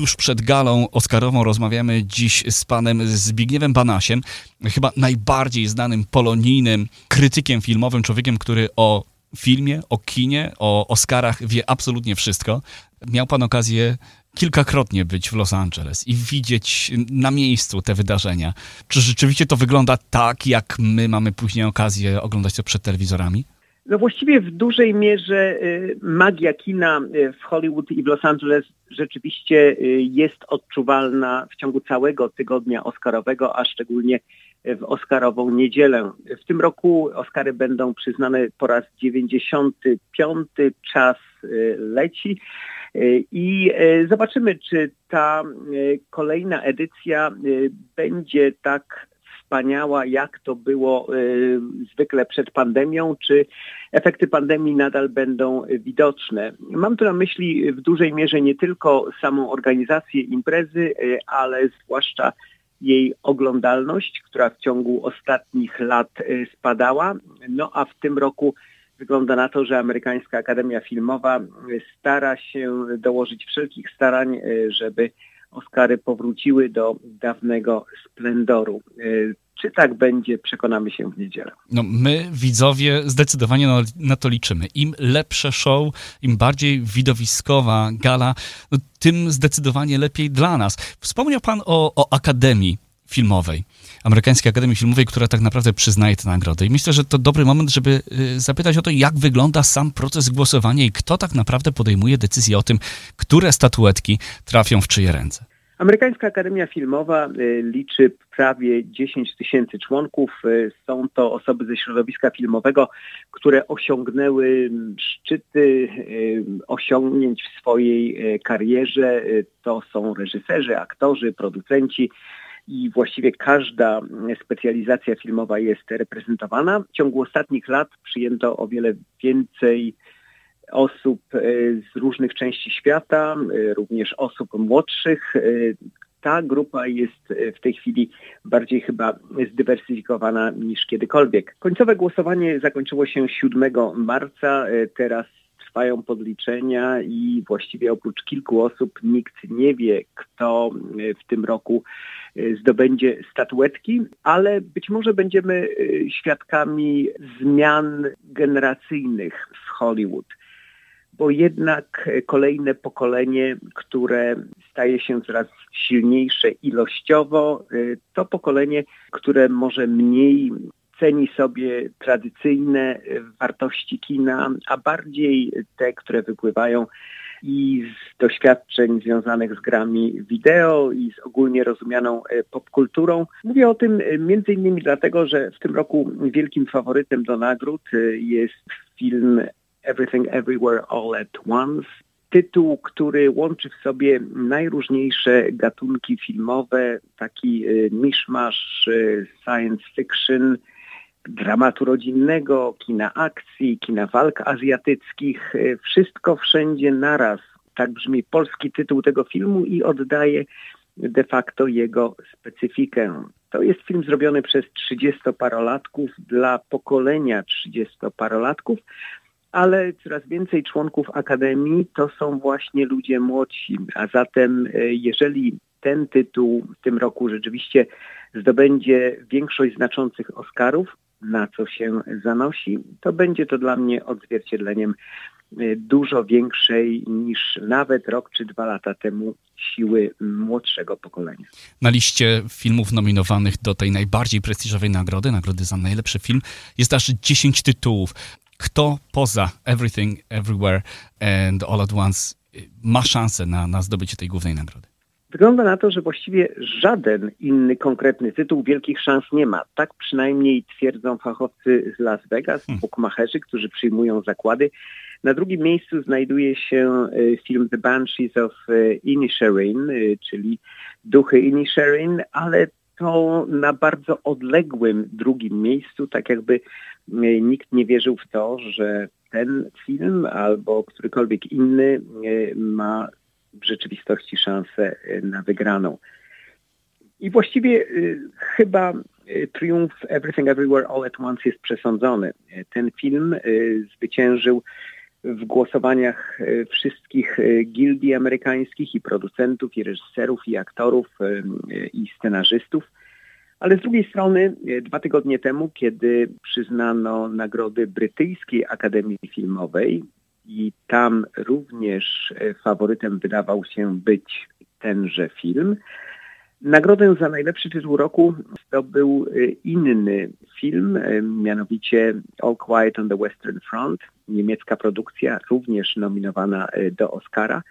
tuż przed galą Oscarową rozmawiamy dziś z panem Zbigniewem Banasiem, chyba najbardziej znanym polonijnym krytykiem filmowym, człowiekiem, który o filmie, o kinie, o Oscarach wie absolutnie wszystko. Miał pan okazję kilkakrotnie być w Los Angeles i widzieć na miejscu te wydarzenia. Czy rzeczywiście to wygląda tak, jak my mamy później okazję oglądać to przed telewizorami? No właściwie w dużej mierze y, magia kina y, w Hollywood i w Los Angeles rzeczywiście y, jest odczuwalna w ciągu całego tygodnia Oscarowego, a szczególnie w Oscarową niedzielę. W tym roku Oscary będą przyznane po raz 95. Czas leci. I zobaczymy, czy ta kolejna edycja będzie tak wspaniała, jak to było y, zwykle przed pandemią, czy efekty pandemii nadal będą widoczne. Mam tu na myśli w dużej mierze nie tylko samą organizację imprezy, y, ale zwłaszcza jej oglądalność, która w ciągu ostatnich lat y, spadała. No a w tym roku wygląda na to, że Amerykańska Akademia Filmowa stara się dołożyć wszelkich starań, żeby Oscary powróciły do dawnego splendoru. E, czy tak będzie, przekonamy się w niedzielę. No my, widzowie, zdecydowanie na, na to liczymy. Im lepsze show, im bardziej widowiskowa gala, no, tym zdecydowanie lepiej dla nas. Wspomniał Pan o, o Akademii Filmowej. Amerykańskiej Akademii Filmowej, która tak naprawdę przyznaje tę nagrodę. I myślę, że to dobry moment, żeby y, zapytać o to, jak wygląda sam proces głosowania i kto tak naprawdę podejmuje decyzję o tym, które statuetki trafią w czyje ręce. Amerykańska Akademia Filmowa y, liczy prawie 10 tysięcy członków. Y, są to osoby ze środowiska filmowego, które osiągnęły szczyty osiągnięć w swojej karierze. To są reżyserzy, aktorzy, producenci, i właściwie każda specjalizacja filmowa jest reprezentowana. W ciągu ostatnich lat przyjęto o wiele więcej osób e, z różnych części świata, e, również osób młodszych. E, ta grupa jest w tej chwili bardziej chyba zdywersyfikowana niż kiedykolwiek. Końcowe głosowanie zakończyło się 7 marca. Teraz trwają podliczenia i właściwie oprócz kilku osób nikt nie wie, kto w tym roku e, zdobędzie statuetki, ale być może będziemy e, świadkami zmian generacyjnych w Hollywood bo jednak kolejne pokolenie, które staje się coraz silniejsze ilościowo, e, to pokolenie, które może mniej ceni sobie tradycyjne wartości kina, a bardziej te, które wypływają i z doświadczeń związanych z grami wideo i z ogólnie rozumianą e, popkulturą. Mówię o tym e, między innymi dlatego, że w tym roku wielkim faworytem do nagród e, jest film Everything Everywhere All at Once tytuł, który łączy w sobie najróżniejsze gatunki filmowe, taki miszmasz science fiction, dramatu rodzinnego, kina akcji, kina walk azjatyckich, e, wszystko wszędzie naraz. Tak brzmi polski tytuł tego filmu i oddaje de facto jego specyfikę. To jest film zrobiony przez 30-parolatków dla pokolenia 30-parolatków, ale coraz więcej członków Akademii to są właśnie ludzie młodsi. A zatem e, jeżeli ten tytuł w tym roku rzeczywiście zdobędzie większość znaczących Oscarów, na co się zanosi, to będzie to dla mnie odzwierciedleniem y, dużo większej niż nawet rok czy dwa lata temu siły młodszego pokolenia. Na liście filmów nominowanych do tej najbardziej prestiżowej nagrody, nagrody za najlepszy film, jest aż 10 tytułów. Kto poza Everything, Everywhere and All at Once y, ma szansę na, na zdobycie tej głównej nagrody? Wygląda na to, że właściwie żaden inny konkretny tytuł wielkich szans nie ma. Tak przynajmniej twierdzą fachowcy z Las Vegas, hmm. bookmacherzy, którzy przyjmują zakłady. Na drugim miejscu znajduje się e, film The Banshees of e, Inisherin, e, czyli Duchy Inisherin, ale to na bardzo odległym drugim miejscu, tak jakby nikt nie wierzył w to, że ten film albo którykolwiek inny ma w rzeczywistości szansę y, na wygraną. I właściwie y, chyba y, triumf Everything Everywhere All at Once jest przesądzony. Ten film zwyciężył w głosowaniach wszystkich gildii amerykańskich i producentów, i reżyserów, i aktorów, i scenarzystów. Ale z drugiej strony, dwa tygodnie temu, kiedy przyznano nagrody Brytyjskiej Akademii Filmowej, i tam również faworytem wydawał się być tenże film, Nagrodę za najlepszy tytuł roku zdobył y, inny film, y, mianowicie All Quiet on the Western Front, niemiecka produkcja, również nominowana do Oscara.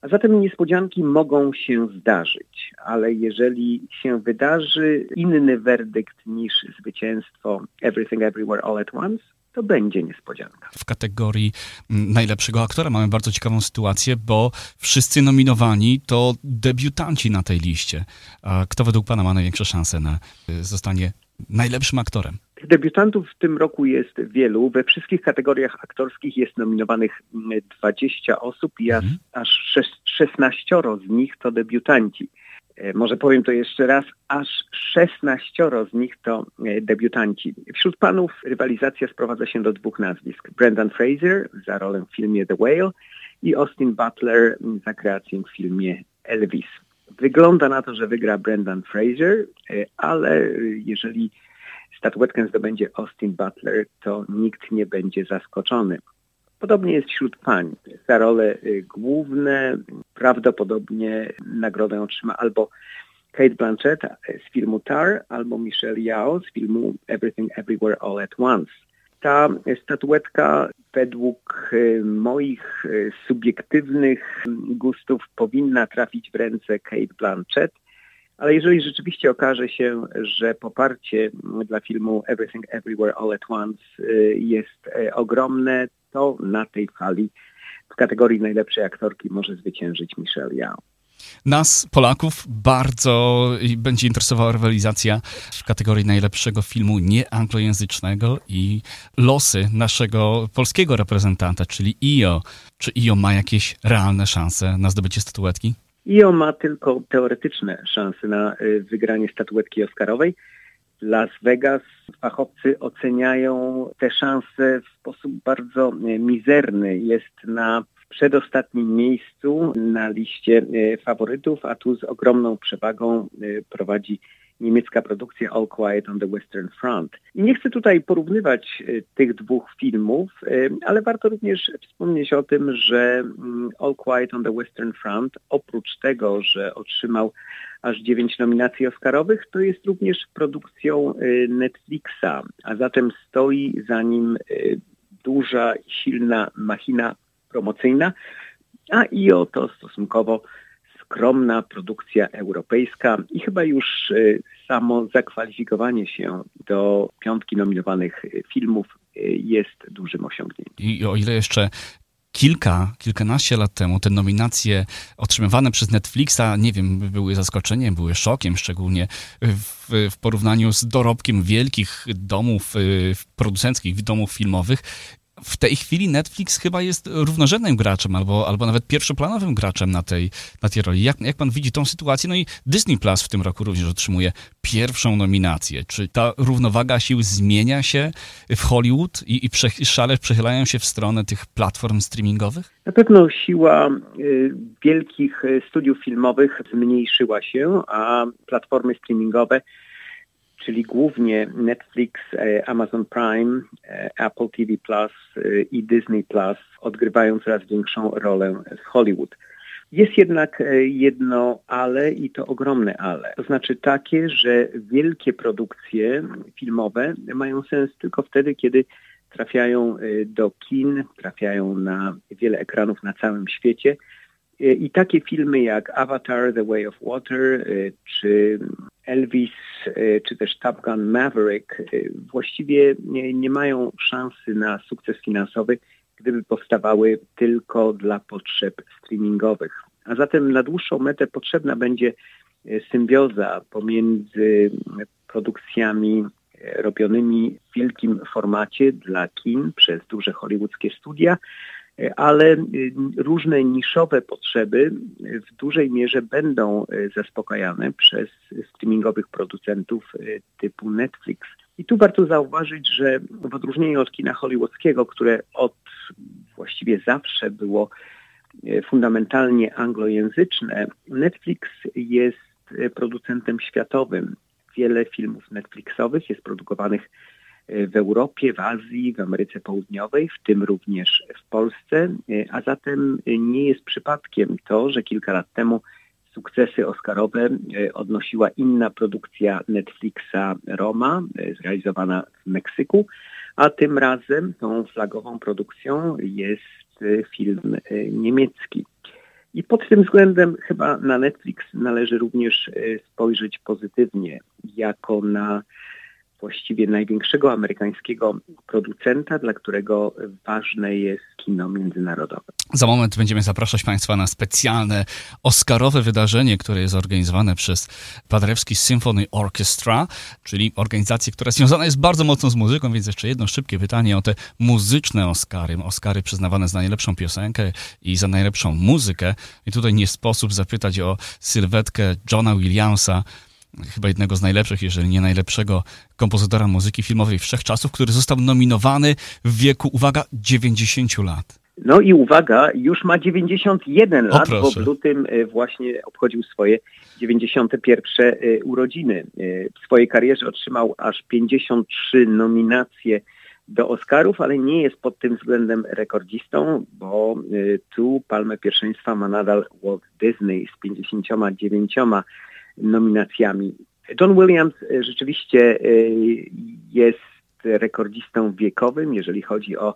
A zatem niespodzianki mogą się zdarzyć, ale jeżeli się wydarzy inny werdykt niż zwycięstwo Everything Everywhere All at Once, to będzie niespodzianka. W kategorii mm, najlepszego aktora mamy bardzo ciekawą sytuację, bo wszyscy nominowani to debiutanci na tej liście. A kto według Pana ma największe szanse na y, zostanie najlepszym aktorem? Debiutantów w tym roku jest wielu. We wszystkich kategoriach aktorskich jest nominowanych 20 mm, osób i mhm. aż 16 z nich to debiutanci. E, może powiem to jeszcze raz, aż 16 z nich to e, debiutanci. Wśród panów rywalizacja sprowadza się do dwóch nazwisk. Brendan Fraser za rolę w filmie The Whale i Austin Butler za kreację w filmie Elvis. Wygląda na to, że wygra Brendan Fraser, e, ale jeżeli statuetkę zdobędzie Austin Butler, to nikt nie będzie zaskoczony. Podobnie jest wśród pań. Za role główne prawdopodobnie nagrodę otrzyma albo Kate Blanchett z filmu Tar, albo Michelle Yao z filmu Everything Everywhere All at Once. Ta statuetka według y, moich y, subiektywnych gustów powinna trafić w ręce Kate Blanchett, ale jeżeli rzeczywiście okaże się, że poparcie dla filmu Everything Everywhere All at Once jest ogromne, to na tej fali w kategorii najlepszej aktorki może zwyciężyć Michelle Yao. Nas, Polaków, bardzo będzie interesowała rywalizacja w kategorii najlepszego filmu nieanglojęzycznego i losy naszego polskiego reprezentanta, czyli IO. Czy IO ma jakieś realne szanse na zdobycie statuetki? IO ma tylko teoretyczne szanse na y, wygranie statuetki Oscarowej. Las Vegas fachowcy oceniają te szanse w sposób bardzo e, mizerny. Jest na przedostatnim miejscu na liście e, faworytów, a tu z ogromną przewagą e, prowadzi niemiecka produkcja All Quiet on the Western Front. I nie chcę tutaj porównywać tych dwóch filmów, ale warto również wspomnieć o tym, że mm, All Quiet on the Western Front oprócz tego, że otrzymał aż dziewięć nominacji Oscarowych, to jest również produkcją y, Netflixa, a zatem stoi za nim duża, silna machina promocyjna, a IO to stosunkowo skromna produkcja europejska i chyba już y, samo zakwalifikowanie się do piątki nominowanych filmów jest dużym osiągnięciem. I o ile jeszcze kilka, kilkanaście lat temu te nominacje otrzymywane przez Netflixa, nie wiem, były zaskoczeniem, były szokiem, szczególnie w, w porównaniu z dorobkiem wielkich domów y, producenckich, domów filmowych w tej chwili Netflix chyba jest równorzędnym graczem albo, albo nawet pierwszoplanowym graczem na tej, na tej roli. Jak, jak pan widzi tą sytuację? No i Disney Plus w tym roku również otrzymuje pierwszą nominację. Czy ta równowaga sił zmienia się w Hollywood i, i szale przechylają się w stronę tych platform streamingowych? Na pewno siła y, wielkich y, studiów filmowych zmniejszyła się, a platformy streamingowe czyli głównie Netflix, e, Amazon Prime, e, Apple TV Plus e, i Disney Plus odgrywają coraz większą rolę w Hollywood. Jest jednak jedno ale i to ogromne ale. To znaczy takie, że wielkie produkcje filmowe mają sens tylko wtedy, kiedy trafiają do kin, trafiają na wiele ekranów na całym świecie. I takie filmy jak Avatar, The Way of Water, czy Elvis e, czy też Top Gun Maverick e, właściwie nie, nie mają szansy na sukces finansowy, gdyby powstawały tylko dla potrzeb streamingowych. A zatem na dłuższą metę potrzebna będzie e, symbioza pomiędzy produkcjami robionymi w wielkim formacie dla kin przez duże hollywoodzkie studia, ale y, różne niszowe potrzeby w dużej mierze będą y, zaspokajane przez streamingowych producentów y, typu Netflix. I tu warto zauważyć, że w odróżnieniu od kina hollywoodzkiego, które od właściwie zawsze było fundamentalnie anglojęzyczne, Netflix jest producentem światowym. Wiele filmów Netflixowych jest produkowanych w Europie, w Azji, w Ameryce Południowej, w tym również w Polsce, a zatem nie jest przypadkiem to, że kilka lat temu sukcesy oscarowe odnosiła inna produkcja Netflixa Roma, zrealizowana w Meksyku, a tym razem tą flagową produkcją jest film niemiecki. I pod tym względem chyba na Netflix należy również spojrzeć pozytywnie, jako na właściwie największego amerykańskiego producenta, dla którego ważne jest kino międzynarodowe. Za moment będziemy zapraszać Państwa na specjalne Oscarowe wydarzenie, które jest organizowane przez Paderewski Symphony Orchestra, czyli organizację, która związana jest bardzo mocno z muzyką, więc jeszcze jedno szybkie pytanie o te muzyczne Oscary. Oscary przyznawane za najlepszą piosenkę i za najlepszą muzykę. I tutaj nie sposób zapytać o sylwetkę Johna Williamsa, chyba jednego z najlepszych, jeżeli nie najlepszego kompozytora muzyki filmowej wszechczasów, który został nominowany w wieku, uwaga, 90 lat. No i uwaga, już ma 91 lat, bo w lutym e, właśnie obchodził swoje 91 e, urodziny. E, w swojej karierze otrzymał aż 53 nominacje do Oscarów, ale nie jest pod tym względem rekordzistą, bo tu palmę pierwszeństwa ma nadal Walt Disney z 59 nominacjami. John Williams e, rzeczywiście e, jest rekordzistą wiekowym, jeżeli chodzi o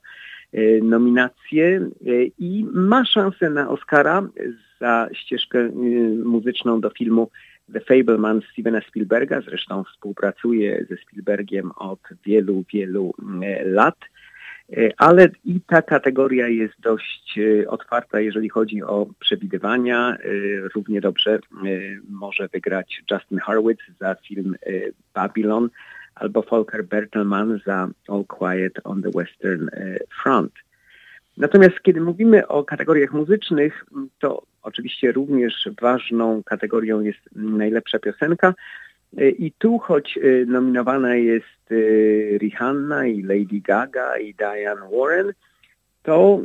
e, nominacje i ma szansę na Oscara za ścieżkę muzyczną do filmu The Fableman Stevena Spielberga. Zresztą współpracuje ze Spielbergiem od wielu, wielu lat. E, ale i ta kategoria jest dość e, otwarta, jeżeli chodzi o przewidywania. E, równie dobrze może wygrać Justin Hurwitz za film Babylon albo Volker Bertelmann za All Quiet on the Western Front. Natomiast kiedy mówimy o kategoriach muzycznych, to oczywiście również ważną kategorią jest najlepsza piosenka, i tu, choć y, nominowana jest y, Rihanna i Lady Gaga i Diane Warren, to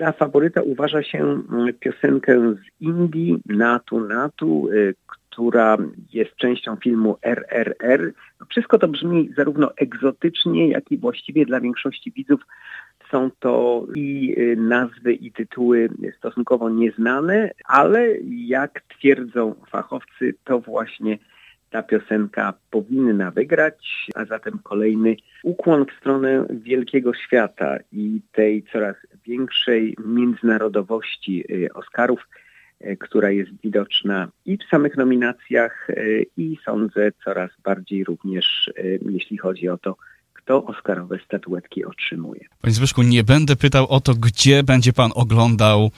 za faworyta uważa się mm, piosenkę z Indii, Natu Natu, która jest częścią filmu RRR. Wszystko to brzmi zarówno egzotycznie, jak i właściwie dla większości widzów są to i nazwy, i tytuły stosunkowo nieznane, ale jak twierdzą fachowcy, to właśnie ta piosenka powinna wygrać, a zatem kolejny ukłon w stronę wielkiego świata i tej coraz większej międzynarodowości y, Oscarów, y, która jest widoczna i w samych nominacjach y, i sądzę coraz bardziej również, jeśli chodzi o to, kto Oscarowe statuetki otrzymuje. Panie Zbyszku, nie będę pytał o to, gdzie będzie pan oglądał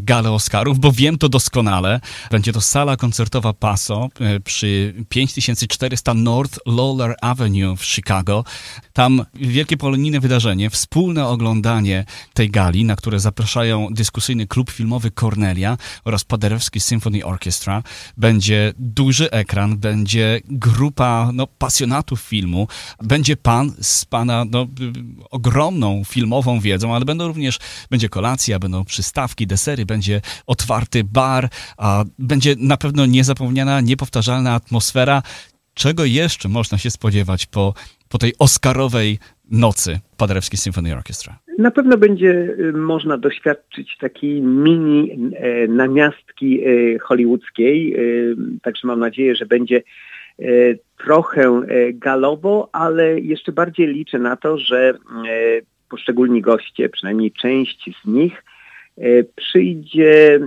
galę Oscarów, bo wiem to doskonale. Będzie to sala koncertowa Paso e, przy 5400 North Lawler Avenue w Chicago. Tam wielkie polonijne wydarzenie, wspólne oglądanie tej gali, na które zapraszają dyskusyjny klub filmowy Cornelia oraz Paderewski Symphony Orchestra. Będzie duży ekran, będzie grupa no, pasjonatów filmu, będzie pan z pana no, ogromną filmową wiedzą, ale będą również, będzie kolacja, będą przystawki, desery, będzie otwarty bar, a będzie na pewno niezapomniana, niepowtarzalna atmosfera. Czego jeszcze można się spodziewać po, po tej oscarowej nocy Paderewskiej Symphony Orchestra? Na pewno będzie y, można doświadczyć takiej mini e, namiastki e, hollywoodzkiej, e, także mam nadzieję, że będzie trochę galowo, ale jeszcze bardziej liczę na to, że poszczególni goście, przynajmniej część z nich, E, przyjdzie e,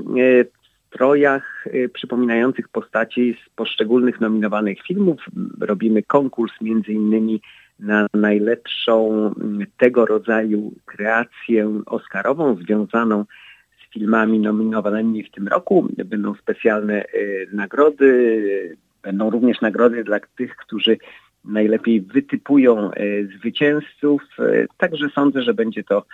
w strojach e, przypominających postaci z poszczególnych nominowanych filmów. Robimy konkurs między innymi na najlepszą tego rodzaju kreację oscarową związaną z filmami nominowanymi w tym roku. Będą specjalne nagrody, będą również nagrody dla tych, którzy najlepiej wytypują zwycięzców. Także sądzę, że będzie to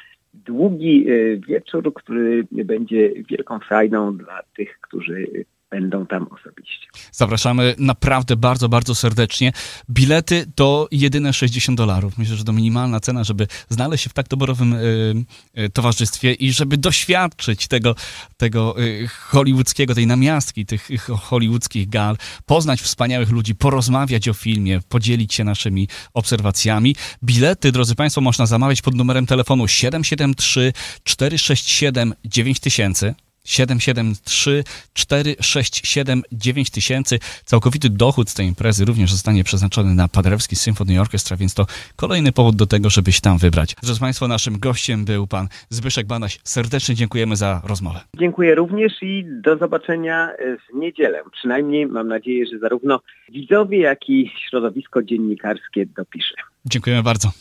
długi e, wieczór, który będzie wielką frajdą dla tych, którzy będą tam osobiście. Zapraszamy naprawdę bardzo, bardzo serdecznie. Bilety to jedyne 60 dolarów. Myślę, że to minimalna cena, żeby znaleźć się w tak doborowym y, y, towarzystwie i żeby doświadczyć tego, tego y, hollywoodzkiego, tej namiastki, tych hollywoodzkich gal, poznać wspaniałych ludzi, porozmawiać o filmie, podzielić się naszymi obserwacjami. Bilety, drodzy Państwo, można zamawiać pod numerem telefonu 773 467 9000. 773 467 9000. Całkowity dochód z tej imprezy również zostanie przeznaczony na Paderewski Symphony Orchestra, więc to kolejny powód do tego, żeby się tam wybrać. Drodzy Państwo, naszym gościem był pan Zbyszek Banaś. Serdecznie dziękujemy za rozmowę. Dziękuję również i do zobaczenia w niedzielę. Przynajmniej mam nadzieję, że zarówno widzowie, jak i środowisko dziennikarskie dopisze. Dziękujemy bardzo.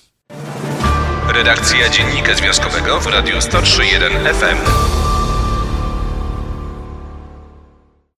Redakcja Dziennika Związkowego w Radiu 103.1 FM.